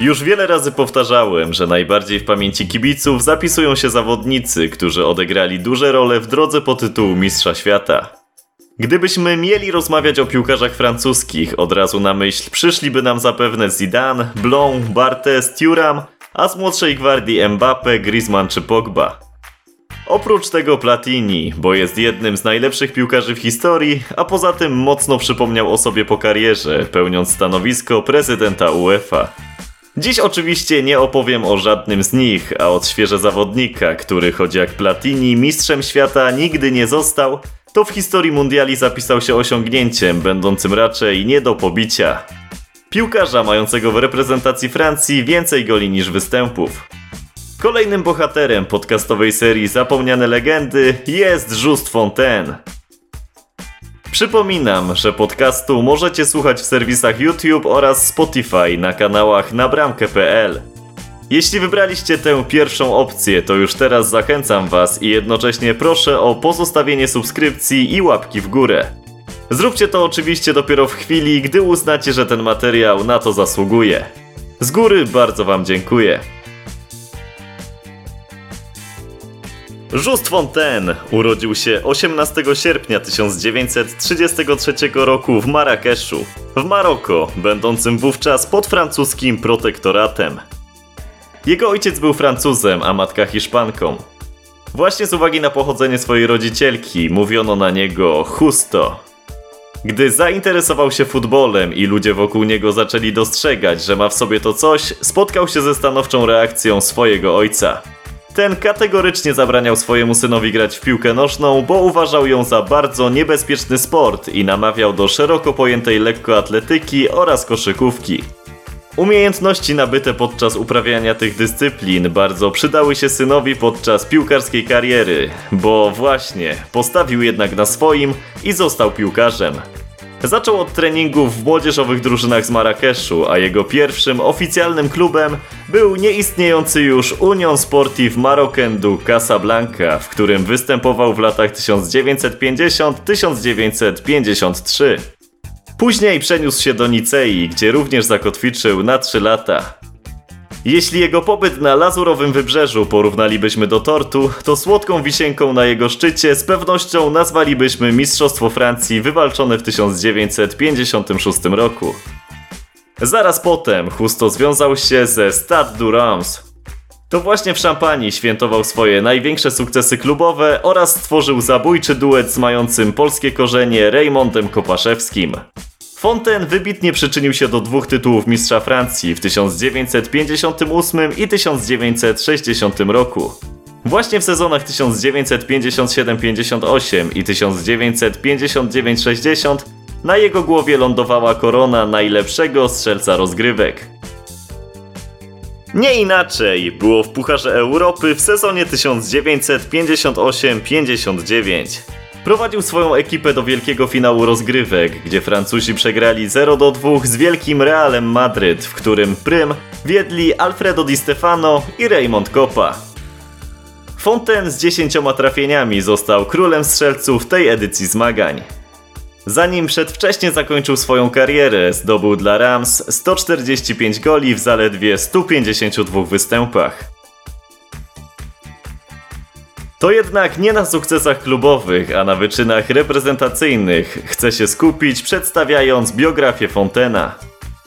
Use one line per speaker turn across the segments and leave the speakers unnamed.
Już wiele razy powtarzałem, że najbardziej w pamięci kibiców zapisują się zawodnicy, którzy odegrali duże role w drodze po tytułu Mistrza Świata. Gdybyśmy mieli rozmawiać o piłkarzach francuskich, od razu na myśl przyszliby nam zapewne Zidane, Blanc, Barthez, Thuram, a z młodszej gwardii Mbappe, Griezmann czy Pogba. Oprócz tego Platini, bo jest jednym z najlepszych piłkarzy w historii, a poza tym mocno przypomniał o sobie po karierze, pełniąc stanowisko prezydenta UEFA. Dziś oczywiście nie opowiem o żadnym z nich, a od świeże zawodnika, który choć jak Platini mistrzem świata nigdy nie został, to w historii mundiali zapisał się osiągnięciem, będącym raczej nie do pobicia. Piłkarza mającego w reprezentacji Francji więcej goli niż występów. Kolejnym bohaterem podcastowej serii Zapomniane Legendy jest Just Fontaine. Przypominam, że podcastu możecie słuchać w serwisach YouTube oraz Spotify na kanałach nabramkę.pl. Jeśli wybraliście tę pierwszą opcję, to już teraz zachęcam Was i jednocześnie proszę o pozostawienie subskrypcji i łapki w górę. Zróbcie to oczywiście dopiero w chwili, gdy uznacie, że ten materiał na to zasługuje. Z góry bardzo Wam dziękuję. Just Fontaine urodził się 18 sierpnia 1933 roku w Marrakeszu, w Maroko, będącym wówczas pod francuskim protektoratem. Jego ojciec był Francuzem, a matka Hiszpanką. Właśnie z uwagi na pochodzenie swojej rodzicielki mówiono na niego Justo. Gdy zainteresował się futbolem i ludzie wokół niego zaczęli dostrzegać, że ma w sobie to coś, spotkał się ze stanowczą reakcją swojego ojca. Ten kategorycznie zabraniał swojemu synowi grać w piłkę nożną, bo uważał ją za bardzo niebezpieczny sport i namawiał do szeroko pojętej lekkoatletyki oraz koszykówki. Umiejętności nabyte podczas uprawiania tych dyscyplin bardzo przydały się synowi podczas piłkarskiej kariery, bo właśnie postawił jednak na swoim i został piłkarzem. Zaczął od treningów w młodzieżowych drużynach z Marrakeszu, a jego pierwszym oficjalnym klubem był nieistniejący już Union Sportive Marocain du Casablanca, w którym występował w latach 1950-1953. Później przeniósł się do Nicei, gdzie również zakotwiczył na 3 lata. Jeśli jego pobyt na lazurowym wybrzeżu porównalibyśmy do tortu, to słodką wisienką na jego szczycie z pewnością nazwalibyśmy Mistrzostwo Francji wywalczone w 1956 roku. Zaraz potem Husto związał się ze Stade du Reims. To właśnie w Szampanii świętował swoje największe sukcesy klubowe oraz stworzył zabójczy duet z mającym polskie korzenie Raymondem Kopaszewskim. Fontaine wybitnie przyczynił się do dwóch tytułów mistrza Francji w 1958 i 1960 roku. Właśnie w sezonach 1957-58 i 1959-60 na jego głowie lądowała korona najlepszego strzelca rozgrywek. Nie inaczej było w Pucharze Europy w sezonie 1958-59. Prowadził swoją ekipę do wielkiego finału rozgrywek, gdzie Francuzi przegrali 0 do 2 z wielkim Realem Madryt, w którym prym wiedli Alfredo Di Stefano i Raymond Kopa. Fontaine z 10 trafieniami został królem strzelców tej edycji zmagań. Zanim przedwcześnie zakończył swoją karierę, zdobył dla Rams 145 goli w zaledwie 152 występach. To jednak nie na sukcesach klubowych, a na wyczynach reprezentacyjnych chce się skupić przedstawiając biografię Fontena.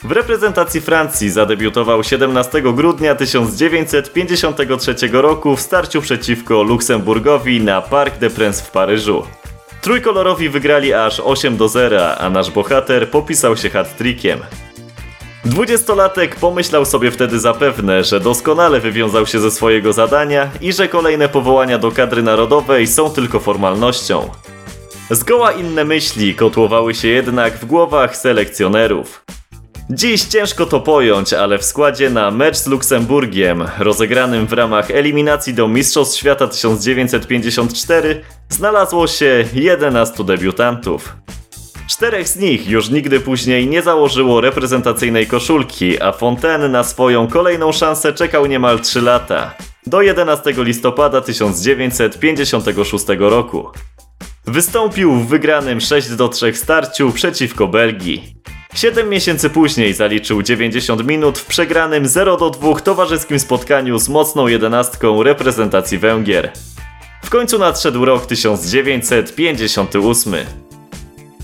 W reprezentacji Francji zadebiutował 17 grudnia 1953 roku w starciu przeciwko Luksemburgowi na Parc des Princes w Paryżu. Trójkolorowi wygrali aż 8 do 0, a nasz bohater popisał się hat-trickiem. Dwudziestolatek pomyślał sobie wtedy zapewne, że doskonale wywiązał się ze swojego zadania i że kolejne powołania do kadry narodowej są tylko formalnością. Zgoła inne myśli kotłowały się jednak w głowach selekcjonerów. Dziś ciężko to pojąć, ale w składzie na mecz z Luksemburgiem, rozegranym w ramach eliminacji do Mistrzostw Świata 1954, znalazło się 11 debiutantów. Czterech z nich już nigdy później nie założyło reprezentacyjnej koszulki, a Fontaine na swoją kolejną szansę czekał niemal 3 lata. Do 11 listopada 1956 roku. Wystąpił w wygranym 6 do 3 starciu przeciwko Belgii. Siedem miesięcy później zaliczył 90 minut w przegranym 0-2 towarzyskim spotkaniu z mocną jedenastką reprezentacji Węgier. W końcu nadszedł rok 1958.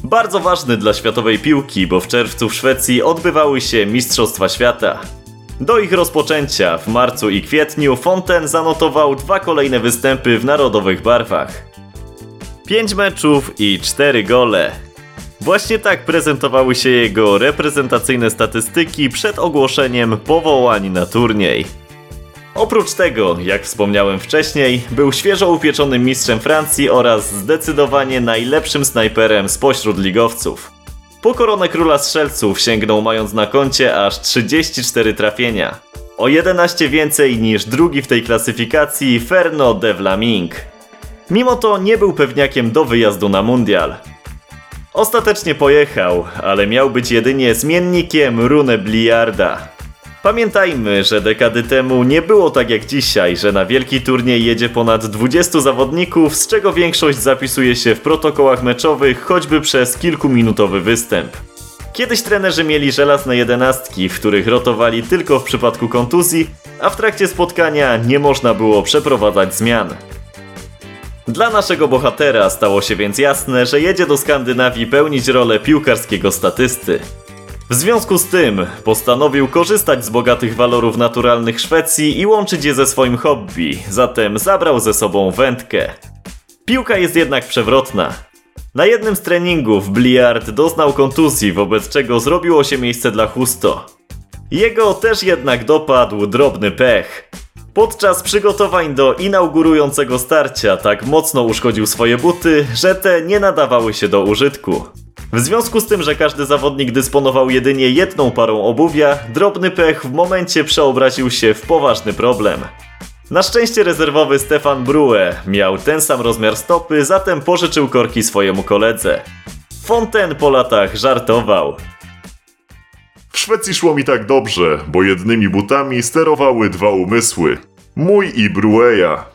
Bardzo ważny dla światowej piłki, bo w czerwcu w Szwecji odbywały się Mistrzostwa Świata. Do ich rozpoczęcia w marcu i kwietniu Fonten zanotował dwa kolejne występy w narodowych barwach. Pięć meczów i cztery gole. Właśnie tak prezentowały się jego reprezentacyjne statystyki przed ogłoszeniem powołań na turniej. Oprócz tego, jak wspomniałem wcześniej, był świeżo upieczonym mistrzem Francji oraz zdecydowanie najlepszym snajperem spośród ligowców. Po koronę króla strzelców sięgnął mając na koncie aż 34 trafienia. O 11 więcej niż drugi w tej klasyfikacji Ferno de Vlaming. Mimo to nie był pewniakiem do wyjazdu na mundial. Ostatecznie pojechał, ale miał być jedynie zmiennikiem Rune Bliarda. Pamiętajmy, że dekady temu nie było tak jak dzisiaj, że na wielki turniej jedzie ponad 20 zawodników, z czego większość zapisuje się w protokołach meczowych choćby przez kilkuminutowy występ. Kiedyś trenerzy mieli żelazne jedenastki, w których rotowali tylko w przypadku kontuzji, a w trakcie spotkania nie można było przeprowadzać zmian. Dla naszego bohatera stało się więc jasne, że jedzie do Skandynawii pełnić rolę piłkarskiego statysty. W związku z tym postanowił korzystać z bogatych walorów naturalnych Szwecji i łączyć je ze swoim hobby, zatem zabrał ze sobą wędkę. Piłka jest jednak przewrotna. Na jednym z treningów Bliard doznał kontuzji, wobec czego zrobiło się miejsce dla Husto. Jego też jednak dopadł drobny pech. Podczas przygotowań do inaugurującego starcia tak mocno uszkodził swoje buty, że te nie nadawały się do użytku. W związku z tym, że każdy zawodnik dysponował jedynie jedną parą obuwia, drobny pech w momencie przeobraził się w poważny problem. Na szczęście rezerwowy Stefan Brue miał ten sam rozmiar stopy, zatem pożyczył korki swojemu koledze. Fonten po latach żartował.
W Szwecji szło mi tak dobrze, bo jednymi butami sterowały dwa umysły. Mój i Brueja.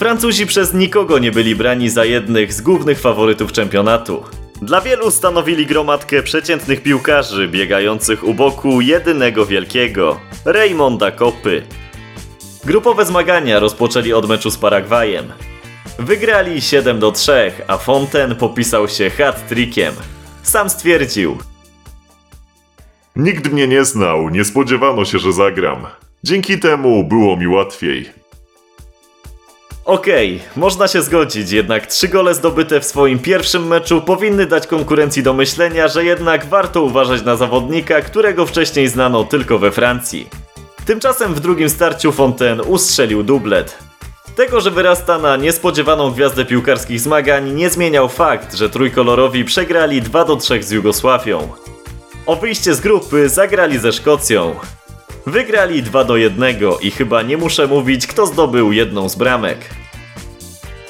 Francuzi przez nikogo nie byli brani za jednych z głównych faworytów czempionatu. Dla wielu stanowili gromadkę przeciętnych piłkarzy biegających u boku jedynego wielkiego Raymonda Kopy. Grupowe zmagania rozpoczęli od meczu z Paragwajem. Wygrali 7 do 3, a Fonten popisał się hat-trickiem. Sam stwierdził:
Nikt mnie nie znał, nie spodziewano się, że zagram. Dzięki temu było mi łatwiej.
Okej, można się zgodzić, jednak trzy gole zdobyte w swoim pierwszym meczu powinny dać konkurencji do myślenia, że jednak warto uważać na zawodnika, którego wcześniej znano tylko we Francji. Tymczasem w drugim starciu Fontaine ustrzelił dublet. Tego, że wyrasta na niespodziewaną gwiazdę piłkarskich zmagań nie zmieniał fakt, że trójkolorowi przegrali 2 do 3 z Jugosławią. O wyjście z grupy zagrali ze Szkocją. Wygrali 2 do 1 i chyba nie muszę mówić, kto zdobył jedną z bramek.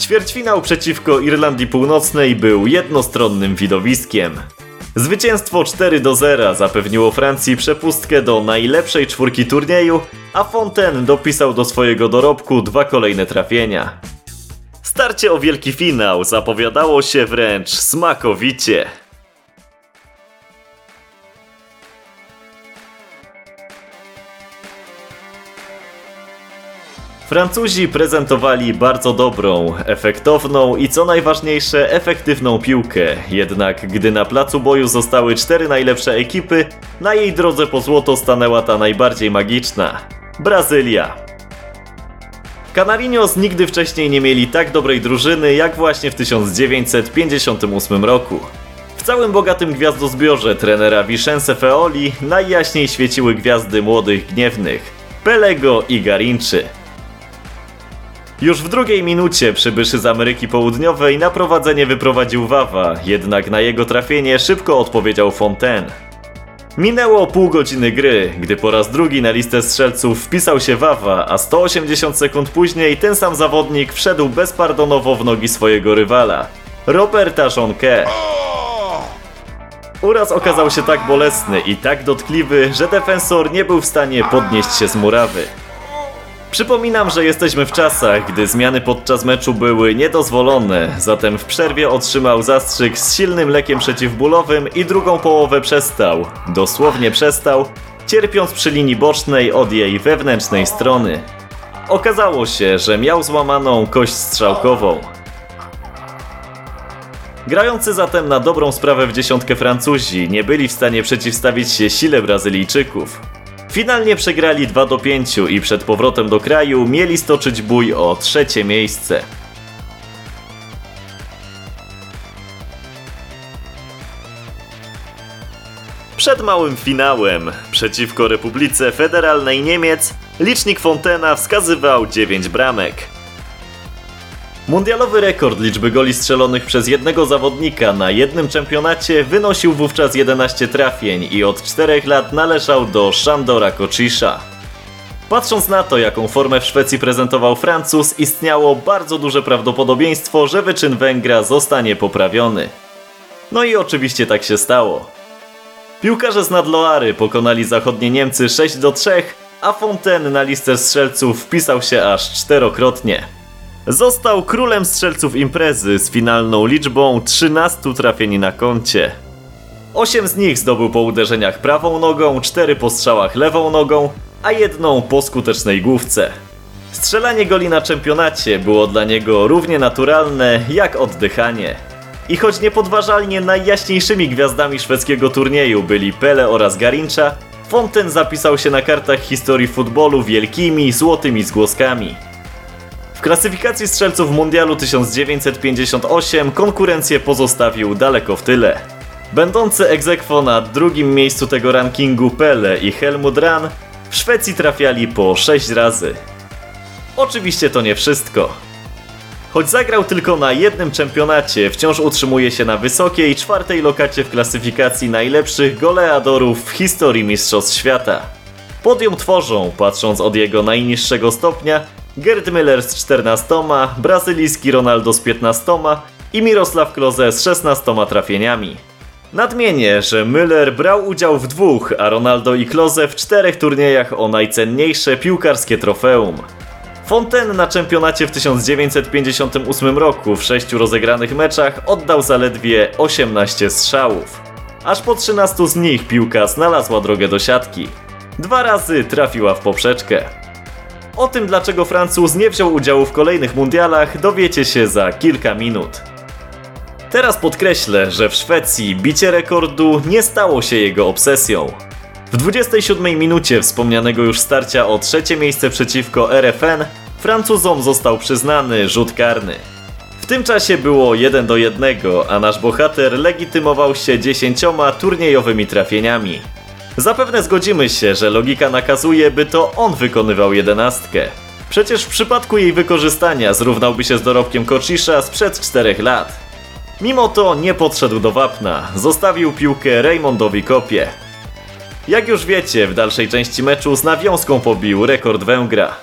Ćwierćfinał przeciwko Irlandii Północnej był jednostronnym widowiskiem. Zwycięstwo 4 do 0 zapewniło Francji przepustkę do najlepszej czwórki turnieju, a Fontaine dopisał do swojego dorobku dwa kolejne trafienia. Starcie o wielki finał zapowiadało się wręcz smakowicie. Francuzi prezentowali bardzo dobrą, efektowną i co najważniejsze efektywną piłkę, jednak gdy na placu boju zostały cztery najlepsze ekipy, na jej drodze po złoto stanęła ta najbardziej magiczna Brazylia. Canarinos nigdy wcześniej nie mieli tak dobrej drużyny jak właśnie w 1958 roku. W całym bogatym gwiazdozbiorze trenera Vicence Feoli najjaśniej świeciły gwiazdy młodych gniewnych Pelego i Garinczy. Już w drugiej minucie przybyszy z Ameryki Południowej na prowadzenie wyprowadził Wawa, jednak na jego trafienie szybko odpowiedział Fontaine. Minęło pół godziny gry, gdy po raz drugi na listę strzelców wpisał się Wawa, a 180 sekund później ten sam zawodnik wszedł bezpardonowo w nogi swojego rywala, Roberta Jonque. Uraz okazał się tak bolesny i tak dotkliwy, że defensor nie był w stanie podnieść się z murawy. Przypominam, że jesteśmy w czasach, gdy zmiany podczas meczu były niedozwolone, zatem w przerwie otrzymał zastrzyk z silnym lekiem przeciwbólowym i drugą połowę przestał. Dosłownie przestał, cierpiąc przy linii bocznej od jej wewnętrznej strony. Okazało się, że miał złamaną kość strzałkową. Grający zatem na dobrą sprawę w dziesiątkę Francuzi nie byli w stanie przeciwstawić się sile Brazylijczyków. Finalnie przegrali 2 do 5 i przed powrotem do kraju mieli stoczyć bój o trzecie miejsce. Przed małym finałem przeciwko Republice Federalnej Niemiec licznik Fontena wskazywał 9 bramek. Mundialowy rekord liczby goli strzelonych przez jednego zawodnika na jednym czempionacie wynosił wówczas 11 trafień i od 4 lat należał do Szandora Kocisza. Patrząc na to, jaką formę w Szwecji prezentował Francuz, istniało bardzo duże prawdopodobieństwo, że wyczyn Węgra zostanie poprawiony. No i oczywiście tak się stało. Piłkarze z Nadloary pokonali zachodnie Niemcy 6 do 3, a Fontaine na listę strzelców wpisał się aż czterokrotnie. Został królem strzelców imprezy z finalną liczbą 13 trafień na koncie. 8 z nich zdobył po uderzeniach prawą nogą, 4 po strzałach lewą nogą, a jedną po skutecznej główce. Strzelanie goli na czempionacie było dla niego równie naturalne jak oddychanie. I choć niepodważalnie najjaśniejszymi gwiazdami szwedzkiego turnieju byli Pele oraz Garincha, Fonten zapisał się na kartach historii futbolu wielkimi, złotymi zgłoskami. W klasyfikacji strzelców mundialu 1958 konkurencję pozostawił daleko w tyle. Będący egzekwo na drugim miejscu tego rankingu Pele i Helmut Rahn w Szwecji trafiali po 6 razy. Oczywiście to nie wszystko. Choć zagrał tylko na jednym czempionacie, wciąż utrzymuje się na wysokiej czwartej lokacie w klasyfikacji najlepszych goleadorów w historii Mistrzostw Świata. Podium tworzą, patrząc od jego najniższego stopnia, Gerd Müller z 14, brazylijski Ronaldo z 15 i Mirosław Klose z 16 trafieniami. Nadmienię, że Müller brał udział w dwóch, a Ronaldo i Klose w czterech turniejach o najcenniejsze piłkarskie trofeum. Fontaine na czempionacie w 1958 roku w sześciu rozegranych meczach oddał zaledwie 18 strzałów. Aż po 13 z nich piłka znalazła drogę do siatki. Dwa razy trafiła w poprzeczkę. O tym, dlaczego Francuz nie wziął udziału w kolejnych mundialach, dowiecie się za kilka minut. Teraz podkreślę, że w Szwecji bicie rekordu nie stało się jego obsesją. W 27 minucie wspomnianego już starcia o trzecie miejsce przeciwko RFN Francuzom został przyznany rzut karny. W tym czasie było 1 do 1, a nasz bohater legitymował się 10 turniejowymi trafieniami. Zapewne zgodzimy się, że logika nakazuje, by to on wykonywał jedenastkę. Przecież w przypadku jej wykorzystania zrównałby się z dorobkiem Kocisza sprzed 4 lat. Mimo to nie podszedł do wapna, zostawił piłkę Raymondowi Kopie. Jak już wiecie, w dalszej części meczu z nawiązką pobił rekord Węgra.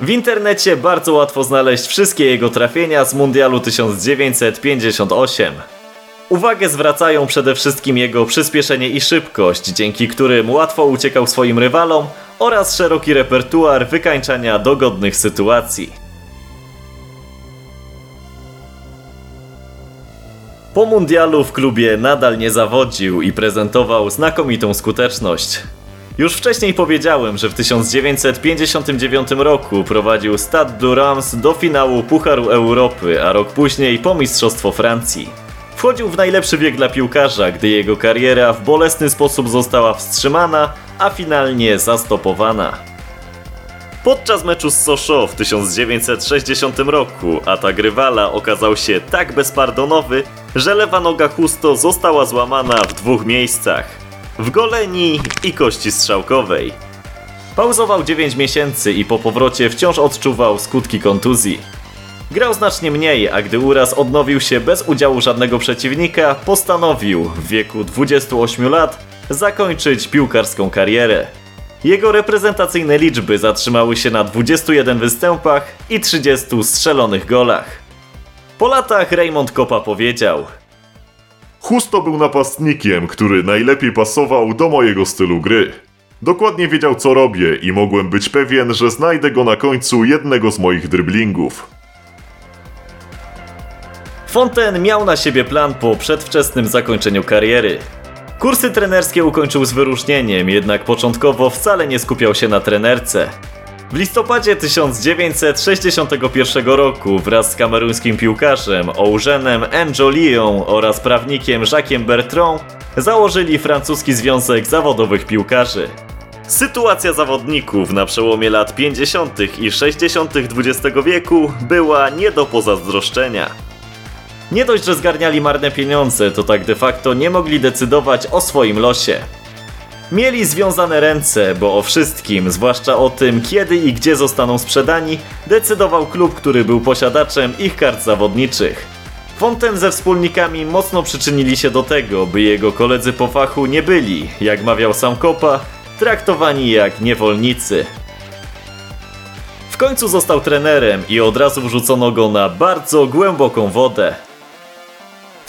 W internecie bardzo łatwo znaleźć wszystkie jego trafienia z Mundialu 1958. Uwagę zwracają przede wszystkim jego przyspieszenie i szybkość, dzięki którym łatwo uciekał swoim rywalom oraz szeroki repertuar wykańczania dogodnych sytuacji. Po mundialu w klubie nadal nie zawodził i prezentował znakomitą skuteczność. Już wcześniej powiedziałem, że w 1959 roku prowadził Stade de Reims do finału Pucharu Europy, a rok później po Mistrzostwo Francji. Wchodził w najlepszy wiek dla piłkarza, gdy jego kariera w bolesny sposób została wstrzymana, a finalnie zastopowana. Podczas meczu z Sochaux w 1960 roku atak rywala okazał się tak bezpardonowy, że lewa noga Husto została złamana w dwóch miejscach. W goleni i kości strzałkowej. Pauzował 9 miesięcy i po powrocie wciąż odczuwał skutki kontuzji. Grał znacznie mniej, a gdy uraz odnowił się bez udziału żadnego przeciwnika, postanowił w wieku 28 lat zakończyć piłkarską karierę. Jego reprezentacyjne liczby zatrzymały się na 21 występach i 30 strzelonych golach. Po latach Raymond Kopa powiedział:
Husto był napastnikiem, który najlepiej pasował do mojego stylu gry. Dokładnie wiedział co robię i mogłem być pewien, że znajdę go na końcu jednego z moich dryblingów.
Fontaine miał na siebie plan po przedwczesnym zakończeniu kariery. Kursy trenerskie ukończył z wyróżnieniem, jednak początkowo wcale nie skupiał się na trenerce. W listopadzie 1961 roku wraz z kameruńskim piłkarzem Eugenem Njolią oraz prawnikiem Jacquesem Bertrand założyli francuski Związek Zawodowych Piłkarzy. Sytuacja zawodników na przełomie lat 50. i 60. XX wieku była nie do pozazdroszczenia. Nie dość, że zgarniali marne pieniądze, to tak de facto nie mogli decydować o swoim losie. Mieli związane ręce, bo o wszystkim, zwłaszcza o tym, kiedy i gdzie zostaną sprzedani, decydował klub, który był posiadaczem ich kart zawodniczych. Fontaine ze wspólnikami mocno przyczynili się do tego, by jego koledzy po fachu nie byli, jak mawiał sam Kopa, traktowani jak niewolnicy. W końcu został trenerem i od razu wrzucono go na bardzo głęboką wodę.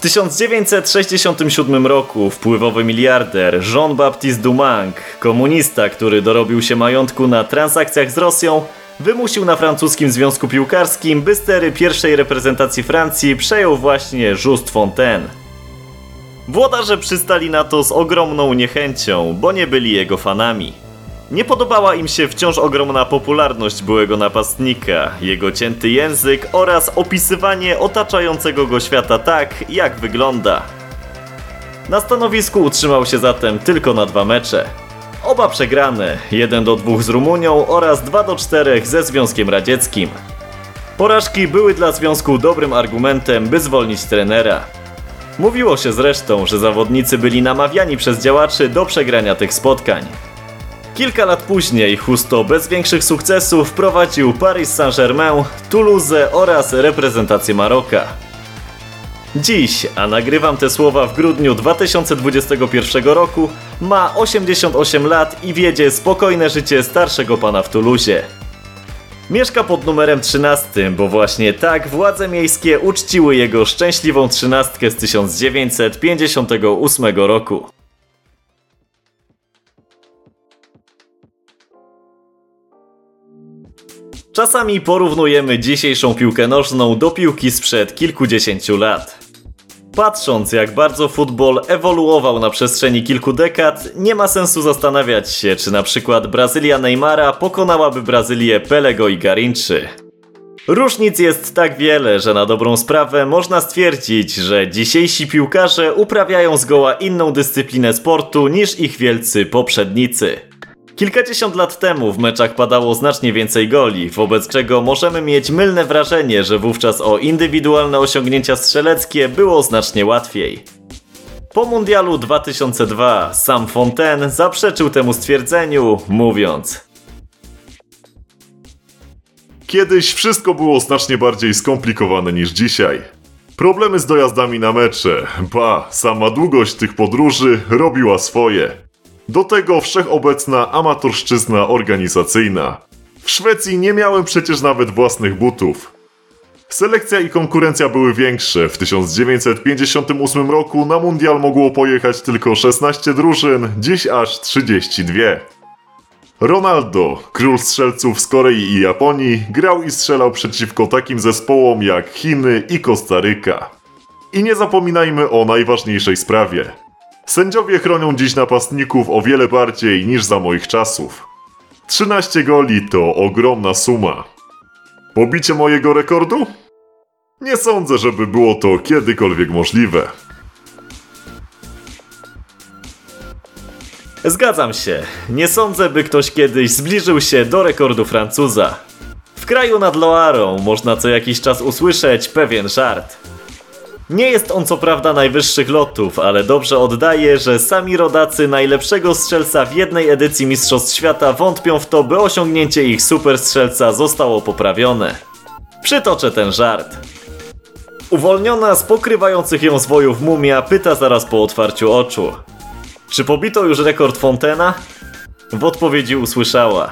W 1967 roku wpływowy miliarder Jean-Baptiste Dumanc, komunista, który dorobił się majątku na transakcjach z Rosją, wymusił na francuskim związku piłkarskim, by stery pierwszej reprezentacji Francji przejął właśnie Just Fontaine. Włodarze przystali na to z ogromną niechęcią, bo nie byli jego fanami. Nie podobała im się wciąż ogromna popularność byłego napastnika, jego cięty język oraz opisywanie otaczającego go świata tak, jak wygląda. Na stanowisku utrzymał się zatem tylko na dwa mecze. Oba przegrane, 1 do 2 z Rumunią oraz 2 do 4 ze Związkiem Radzieckim. Porażki były dla związku dobrym argumentem, by zwolnić trenera. Mówiło się zresztą, że zawodnicy byli namawiani przez działaczy do przegrania tych spotkań. Kilka lat później Husto bez większych sukcesów wprowadził Paris Saint-Germain, Toulouse oraz reprezentację Maroka. Dziś, a nagrywam te słowa w grudniu 2021 roku, ma 88 lat i wiedzie spokojne życie starszego pana w Toulouse. Mieszka pod numerem 13, bo właśnie tak władze miejskie uczciły jego szczęśliwą trzynastkę z 1958 roku. Czasami porównujemy dzisiejszą piłkę nożną do piłki sprzed kilkudziesięciu lat. Patrząc jak bardzo futbol ewoluował na przestrzeni kilku dekad, nie ma sensu zastanawiać się, czy na przykład Brazylia Neymara pokonałaby Brazylię Pelego i Garinczy. Różnic jest tak wiele, że na dobrą sprawę można stwierdzić, że dzisiejsi piłkarze uprawiają zgoła inną dyscyplinę sportu niż ich wielcy poprzednicy. Kilkadziesiąt lat temu w meczach padało znacznie więcej goli, wobec czego możemy mieć mylne wrażenie, że wówczas o indywidualne osiągnięcia strzeleckie było znacznie łatwiej. Po Mundialu 2002 sam Fontaine zaprzeczył temu stwierdzeniu, mówiąc
Kiedyś wszystko było znacznie bardziej skomplikowane niż dzisiaj. Problemy z dojazdami na mecze, ba, sama długość tych podróży robiła swoje. Do tego wszechobecna amatorszczyzna organizacyjna. W Szwecji nie miałem przecież nawet własnych butów. Selekcja i konkurencja były większe. W 1958 roku na mundial mogło pojechać tylko 16 drużyn, dziś aż 32. Ronaldo, król strzelców z Korei i Japonii, grał i strzelał przeciwko takim zespołom jak Chiny i Kostaryka. I nie zapominajmy o najważniejszej sprawie. Sędziowie chronią dziś napastników o wiele bardziej niż za moich czasów. 13 goli to ogromna suma. Pobicie mojego rekordu? Nie sądzę, żeby było to kiedykolwiek możliwe.
Zgadzam się. Nie sądzę, by ktoś kiedyś zbliżył się do rekordu Francuza. W kraju nad Loarą można co jakiś czas usłyszeć pewien żart. Nie jest on co prawda najwyższych lotów, ale dobrze oddaje, że sami rodacy najlepszego strzelca w jednej edycji Mistrzostw Świata wątpią w to, by osiągnięcie ich super strzelca zostało poprawione. Przytoczę ten żart. Uwolniona z pokrywających ją zwojów mumia pyta zaraz po otwarciu oczu. Czy pobito już rekord Fontena? W odpowiedzi usłyszała: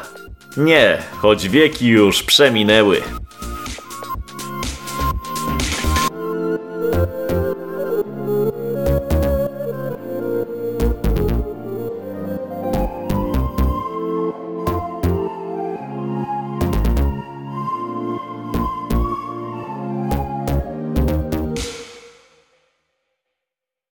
Nie, choć wieki już przeminęły.